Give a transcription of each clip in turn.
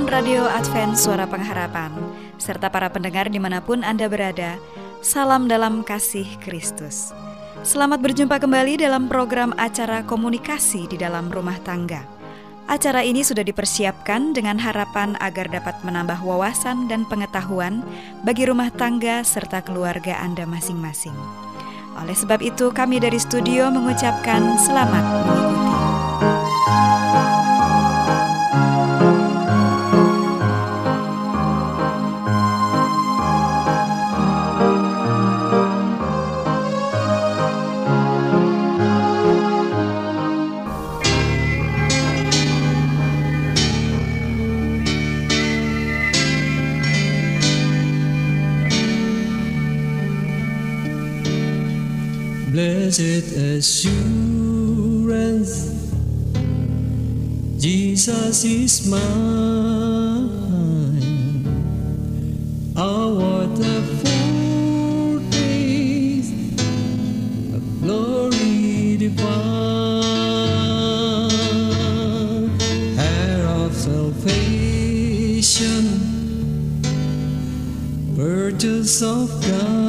Siaran radio Advent Suara Pengharapan, serta para pendengar di mana pun Anda berada, salam dalam kasih Kristus. Selamat berjumpa kembali dalam program acara komunikasi di dalam rumah tangga. Acara ini sudah dipersiapkan dengan harapan agar dapat menambah wawasan dan pengetahuan bagi rumah tangga serta keluarga Anda masing-masing. Oleh sebab itu, kami dari studio mengucapkan selamat mengikuti. Blessed assurance, Jesus is mine. Oh, what a foretaste of glory divine, heir of salvation, purchase of God,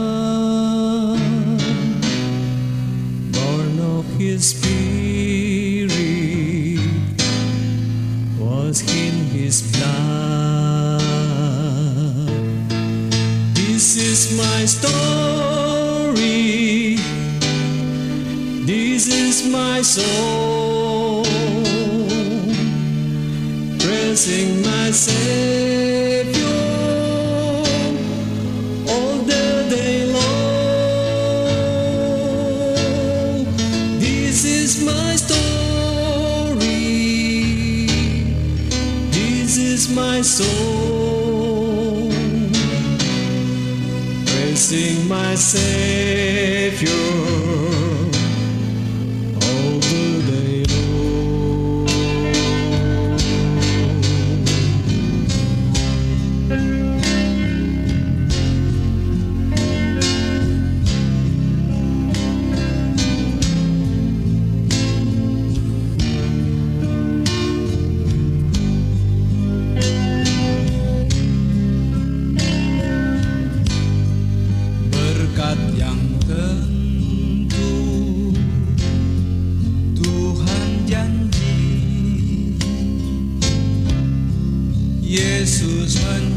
soul. Praising my Savior all the day long. This is my story. This is my soul praising my Savior yang tentu. Tuhan janji Yesus menjadi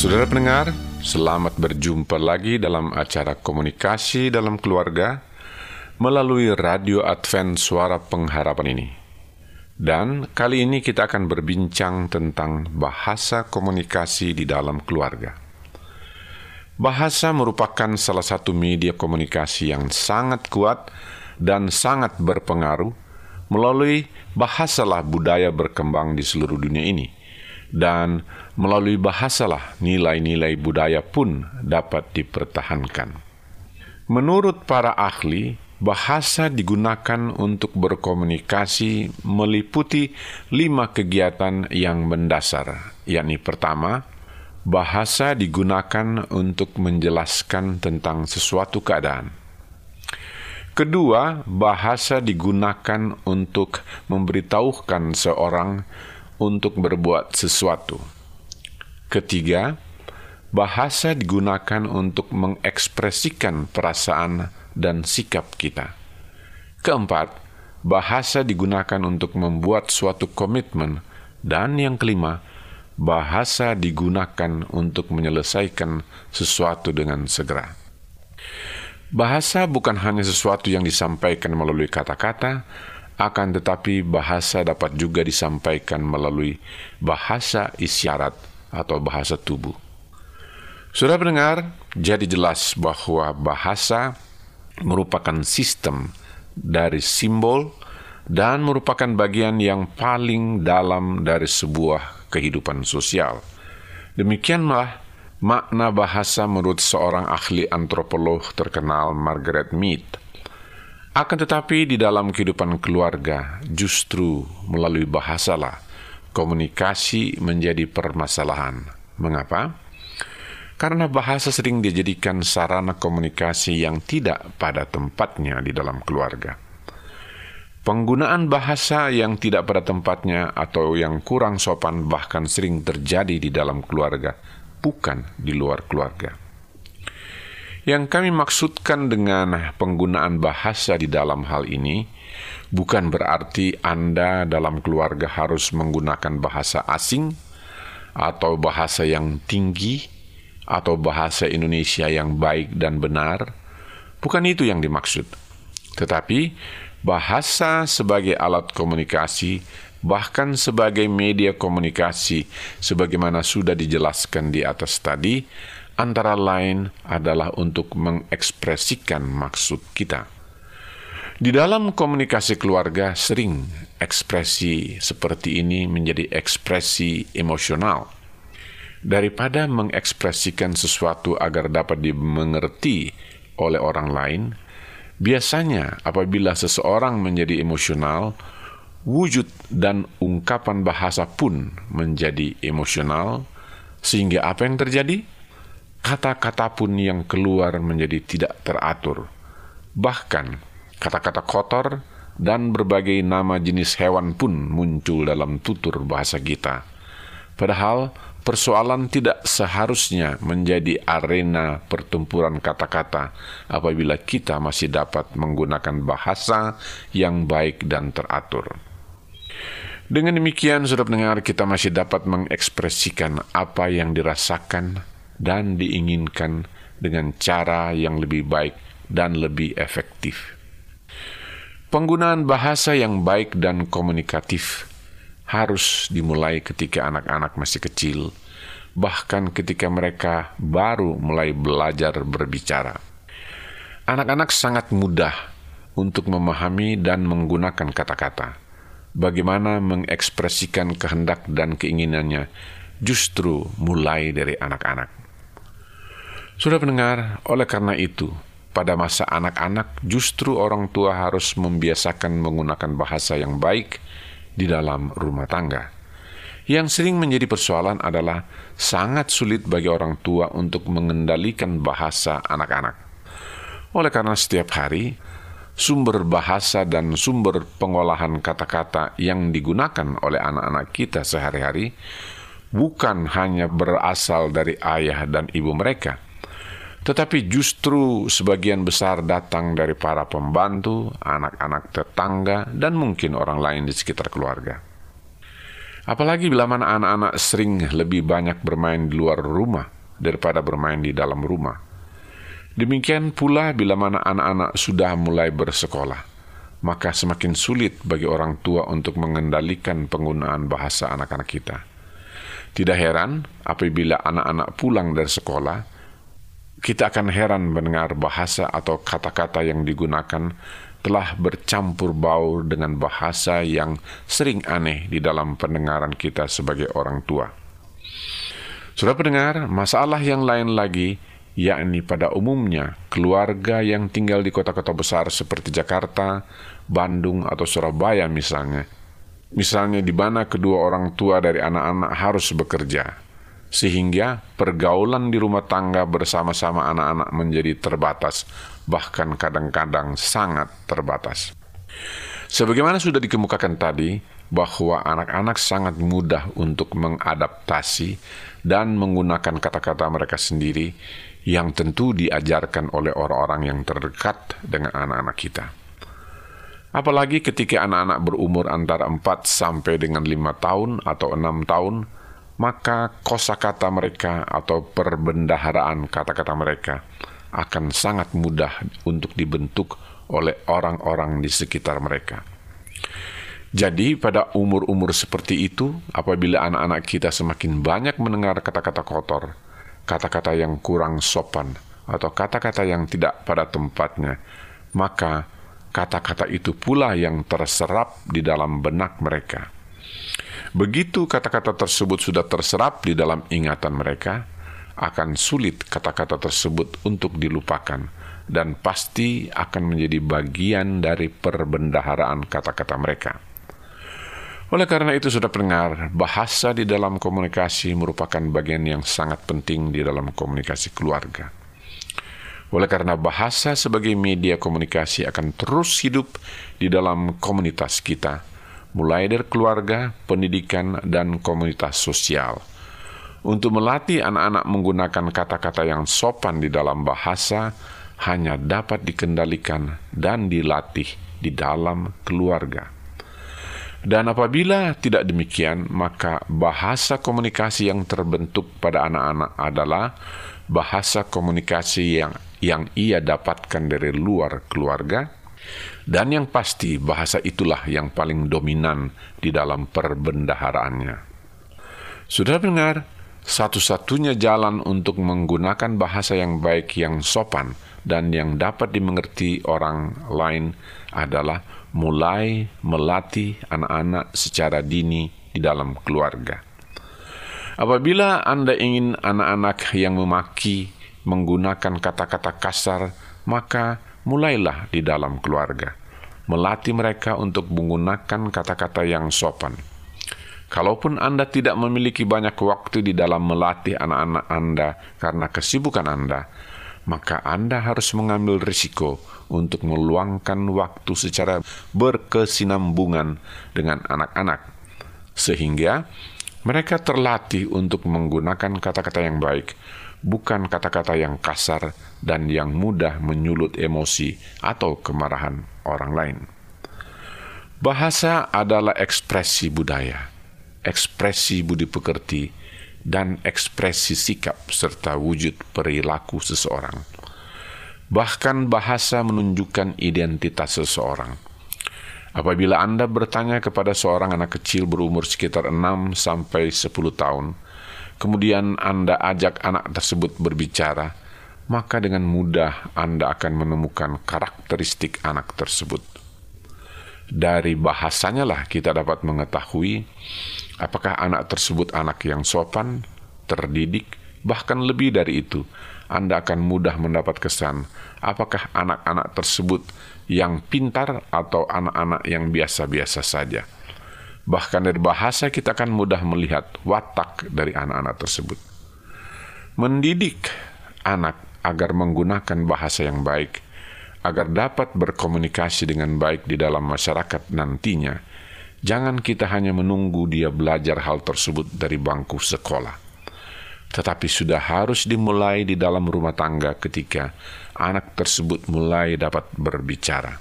Saudara pendengar, selamat berjumpa lagi dalam acara komunikasi dalam keluarga melalui Radio Advent Suara Pengharapan ini. Dan kali ini kita akan berbincang tentang bahasa komunikasi di dalam keluarga. Bahasa merupakan salah satu media komunikasi yang sangat kuat dan sangat berpengaruh. Melalui bahasalah budaya berkembang di seluruh dunia ini, dan melalui bahasalah nilai-nilai budaya pun dapat dipertahankan. Menurut para ahli, bahasa digunakan untuk berkomunikasi meliputi lima kegiatan yang mendasar, yakni pertama, bahasa digunakan untuk menjelaskan tentang sesuatu keadaan. Kedua, bahasa digunakan untuk memberitahukan seorang untuk berbuat sesuatu. Ketiga, bahasa digunakan untuk mengekspresikan perasaan dan sikap kita. Keempat, bahasa digunakan untuk membuat suatu komitmen. Dan yang kelima, bahasa digunakan untuk menyelesaikan sesuatu dengan segera. Bahasa bukan hanya sesuatu yang disampaikan melalui kata-kata, akan tetapi bahasa dapat juga disampaikan melalui bahasa isyarat atau bahasa tubuh. Sudah mendengar, jadi jelas bahwa bahasa merupakan sistem dari simbol dan merupakan bagian yang paling dalam dari sebuah kehidupan sosial. Demikianlah makna bahasa menurut seorang ahli antropolog terkenal Margaret Mead. Akan tetapi di dalam kehidupan keluarga justru melalui bahasalah komunikasi menjadi permasalahan. Mengapa? Karena bahasa sering dijadikan sarana komunikasi yang tidak pada tempatnya di dalam keluarga. Penggunaan bahasa yang tidak pada tempatnya atau yang kurang sopan bahkan sering terjadi di dalam keluarga, bukan di luar keluarga. Yang kami maksudkan dengan penggunaan bahasa di dalam hal ini bukan berarti Anda dalam keluarga harus menggunakan bahasa asing atau bahasa yang tinggi atau bahasa Indonesia yang baik dan benar. Bukan itu yang dimaksud. Tetapi bahasa sebagai alat komunikasi bahkan sebagai media komunikasi sebagaimana sudah dijelaskan di atas tadi antara lain adalah untuk mengekspresikan maksud kita. Di dalam komunikasi keluarga, sering ekspresi seperti ini menjadi ekspresi emosional. Daripada mengekspresikan sesuatu agar dapat dimengerti oleh orang lain, biasanya apabila seseorang menjadi emosional, wujud dan ungkapan bahasa pun menjadi emosional, sehingga apa yang terjadi? Kata-kata pun yang keluar menjadi tidak teratur. Bahkan kata-kata kotor dan berbagai nama jenis hewan pun muncul dalam tutur bahasa kita. Padahal persoalan tidak seharusnya menjadi arena pertempuran kata-kata apabila kita masih dapat menggunakan bahasa yang baik dan teratur. Dengan demikian, sudah pendengar, kita masih dapat mengekspresikan apa yang dirasakan dan diinginkan dengan cara yang lebih baik dan lebih efektif. Penggunaan bahasa yang baik dan komunikatif harus dimulai ketika anak-anak masih kecil, bahkan ketika mereka baru mulai belajar berbicara. Anak-anak sangat mudah untuk memahami dan menggunakan kata-kata. Bagaimana mengekspresikan kehendak dan keinginannya justru mulai dari anak-anak. Sudah mendengar, oleh karena itu, pada masa anak-anak justru orang tua harus membiasakan menggunakan bahasa yang baik di dalam rumah tangga. Yang sering menjadi persoalan adalah sangat sulit bagi orang tua untuk mengendalikan bahasa anak-anak. Oleh karena setiap hari, sumber bahasa dan sumber pengolahan kata-kata yang digunakan oleh anak-anak kita sehari-hari bukan hanya berasal dari ayah dan ibu mereka, tetapi justru sebagian besar datang dari para pembantu, anak-anak tetangga, dan mungkin orang lain di sekitar keluarga. Apalagi bila mana anak-anak sering lebih banyak bermain di luar rumah daripada bermain di dalam rumah. Demikian pula bila mana anak-anak sudah mulai bersekolah, maka semakin sulit bagi orang tua untuk mengendalikan penggunaan bahasa anak-anak kita. Tidak heran apabila anak-anak pulang dari sekolah, kita akan heran mendengar bahasa atau kata-kata yang digunakan telah bercampur baur dengan bahasa yang sering aneh di dalam pendengaran kita sebagai orang tua. Sudah pendengar, masalah yang lain lagi, yakni pada umumnya keluarga yang tinggal di kota-kota besar seperti Jakarta, Bandung, atau Surabaya misalnya. Misalnya di mana kedua orang tua dari anak-anak harus bekerja, sehingga pergaulan di rumah tangga bersama-sama anak-anak menjadi terbatas, bahkan kadang-kadang sangat terbatas. Sebagaimana sudah dikemukakan tadi, bahwa anak-anak sangat mudah untuk mengadaptasi dan menggunakan kata-kata mereka sendiri yang tentu diajarkan oleh orang-orang yang terdekat dengan anak-anak kita. Apalagi ketika anak-anak berumur antara 4 sampai dengan 5 tahun atau 6 tahun, maka kosakata mereka atau perbendaharaan kata-kata mereka akan sangat mudah untuk dibentuk oleh orang-orang di sekitar mereka. Jadi, pada umur-umur seperti itu, apabila anak-anak kita semakin banyak mendengar kata-kata kotor kata-kata yang kurang sopan, atau kata-kata yang tidak pada tempatnya, maka kata-kata itu pula yang terserap di dalam benak mereka. Begitu kata-kata tersebut sudah terserap di dalam ingatan mereka, akan sulit kata-kata tersebut untuk dilupakan dan pasti akan menjadi bagian dari perbendaharaan kata-kata mereka. Oleh karena itu, sudah pendengar, bahasa di dalam komunikasi merupakan bagian yang sangat penting di dalam komunikasi keluarga. Oleh karena bahasa sebagai media komunikasi akan terus hidup di dalam komunitas kita, mulai dari keluarga, pendidikan, dan komunitas sosial. Untuk melatih anak-anak menggunakan kata-kata yang sopan di dalam bahasa, hanya dapat dikendalikan dan dilatih di dalam keluarga. Dan apabila tidak demikian, maka bahasa komunikasi yang terbentuk pada anak-anak adalah bahasa komunikasi yang yang ia dapatkan dari luar keluarga, dan yang pasti bahasa itulah yang paling dominan di dalam perbendaharaannya. Sudah dengar, satu-satunya jalan untuk menggunakan bahasa yang baik yang sopan dan yang dapat dimengerti orang lain adalah mulai melatih anak-anak secara dini di dalam keluarga. Apabila Anda ingin anak-anak yang memaki menggunakan kata-kata kasar, maka mulailah di dalam keluarga. Melatih mereka untuk menggunakan kata-kata yang sopan. Kalaupun Anda tidak memiliki banyak waktu di dalam melatih anak-anak Anda karena kesibukan Anda, maka Anda harus mengambil risiko untuk meluangkan waktu secara berkesinambungan dengan anak-anak, sehingga mereka terlatih untuk menggunakan kata-kata yang baik, bukan kata-kata yang kasar dan yang mudah menyulut emosi atau kemarahan orang lain. Bahasa adalah ekspresi budaya, ekspresi budi pekerti, dan ekspresi sikap serta wujud perilaku seseorang. Bahkan bahasa menunjukkan identitas seseorang Apabila Anda bertanya kepada seorang anak kecil berumur sekitar 6 sampai 10 tahun, kemudian Anda ajak anak tersebut berbicara, maka dengan mudah Anda akan menemukan karakteristik anak tersebut. Dari bahasanya lah kita dapat mengetahui apakah anak tersebut anak yang sopan, terdidik, bahkan lebih dari itu, Anda akan mudah mendapat kesan apakah anak-anak tersebut yang pintar atau anak-anak yang biasa-biasa saja. Bahkan dari bahasa kita akan mudah melihat watak dari anak-anak tersebut. Mendidik anak agar menggunakan bahasa yang baik, agar dapat berkomunikasi dengan baik di dalam masyarakat nantinya, jangan kita hanya menunggu dia belajar hal tersebut dari bangku sekolah tetapi sudah harus dimulai di dalam rumah tangga ketika anak tersebut mulai dapat berbicara.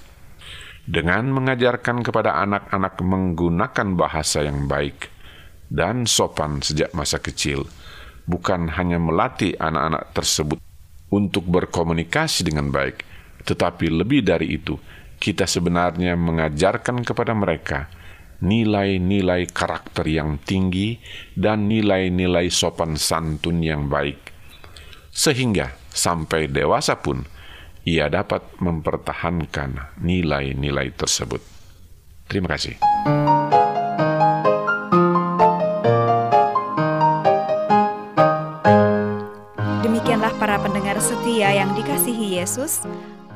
Dengan mengajarkan kepada anak-anak menggunakan bahasa yang baik dan sopan sejak masa kecil, bukan hanya melatih anak-anak tersebut untuk berkomunikasi dengan baik, tetapi lebih dari itu, kita sebenarnya mengajarkan kepada mereka nilai-nilai karakter yang tinggi dan nilai-nilai sopan santun yang baik, sehingga sampai dewasa pun ia dapat mempertahankan nilai-nilai tersebut. Terima kasih. Yesus,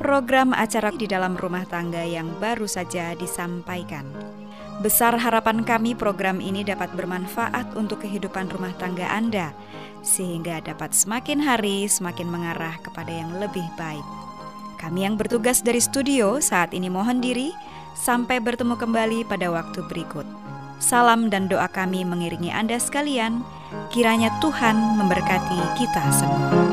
program acara di dalam rumah tangga yang baru saja disampaikan. Besar harapan kami program ini dapat bermanfaat untuk kehidupan rumah tangga Anda, sehingga dapat semakin hari semakin mengarah kepada yang lebih baik. Kami yang bertugas dari studio saat ini mohon diri, sampai bertemu kembali pada waktu berikut. Salam dan doa kami mengiringi Anda sekalian, kiranya Tuhan memberkati kita semua.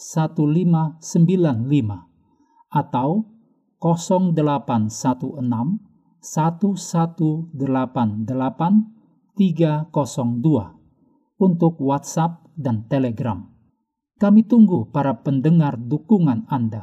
1595 atau 0816 1188 302 untuk WhatsApp dan Telegram. Kami tunggu para pendengar dukungan Anda.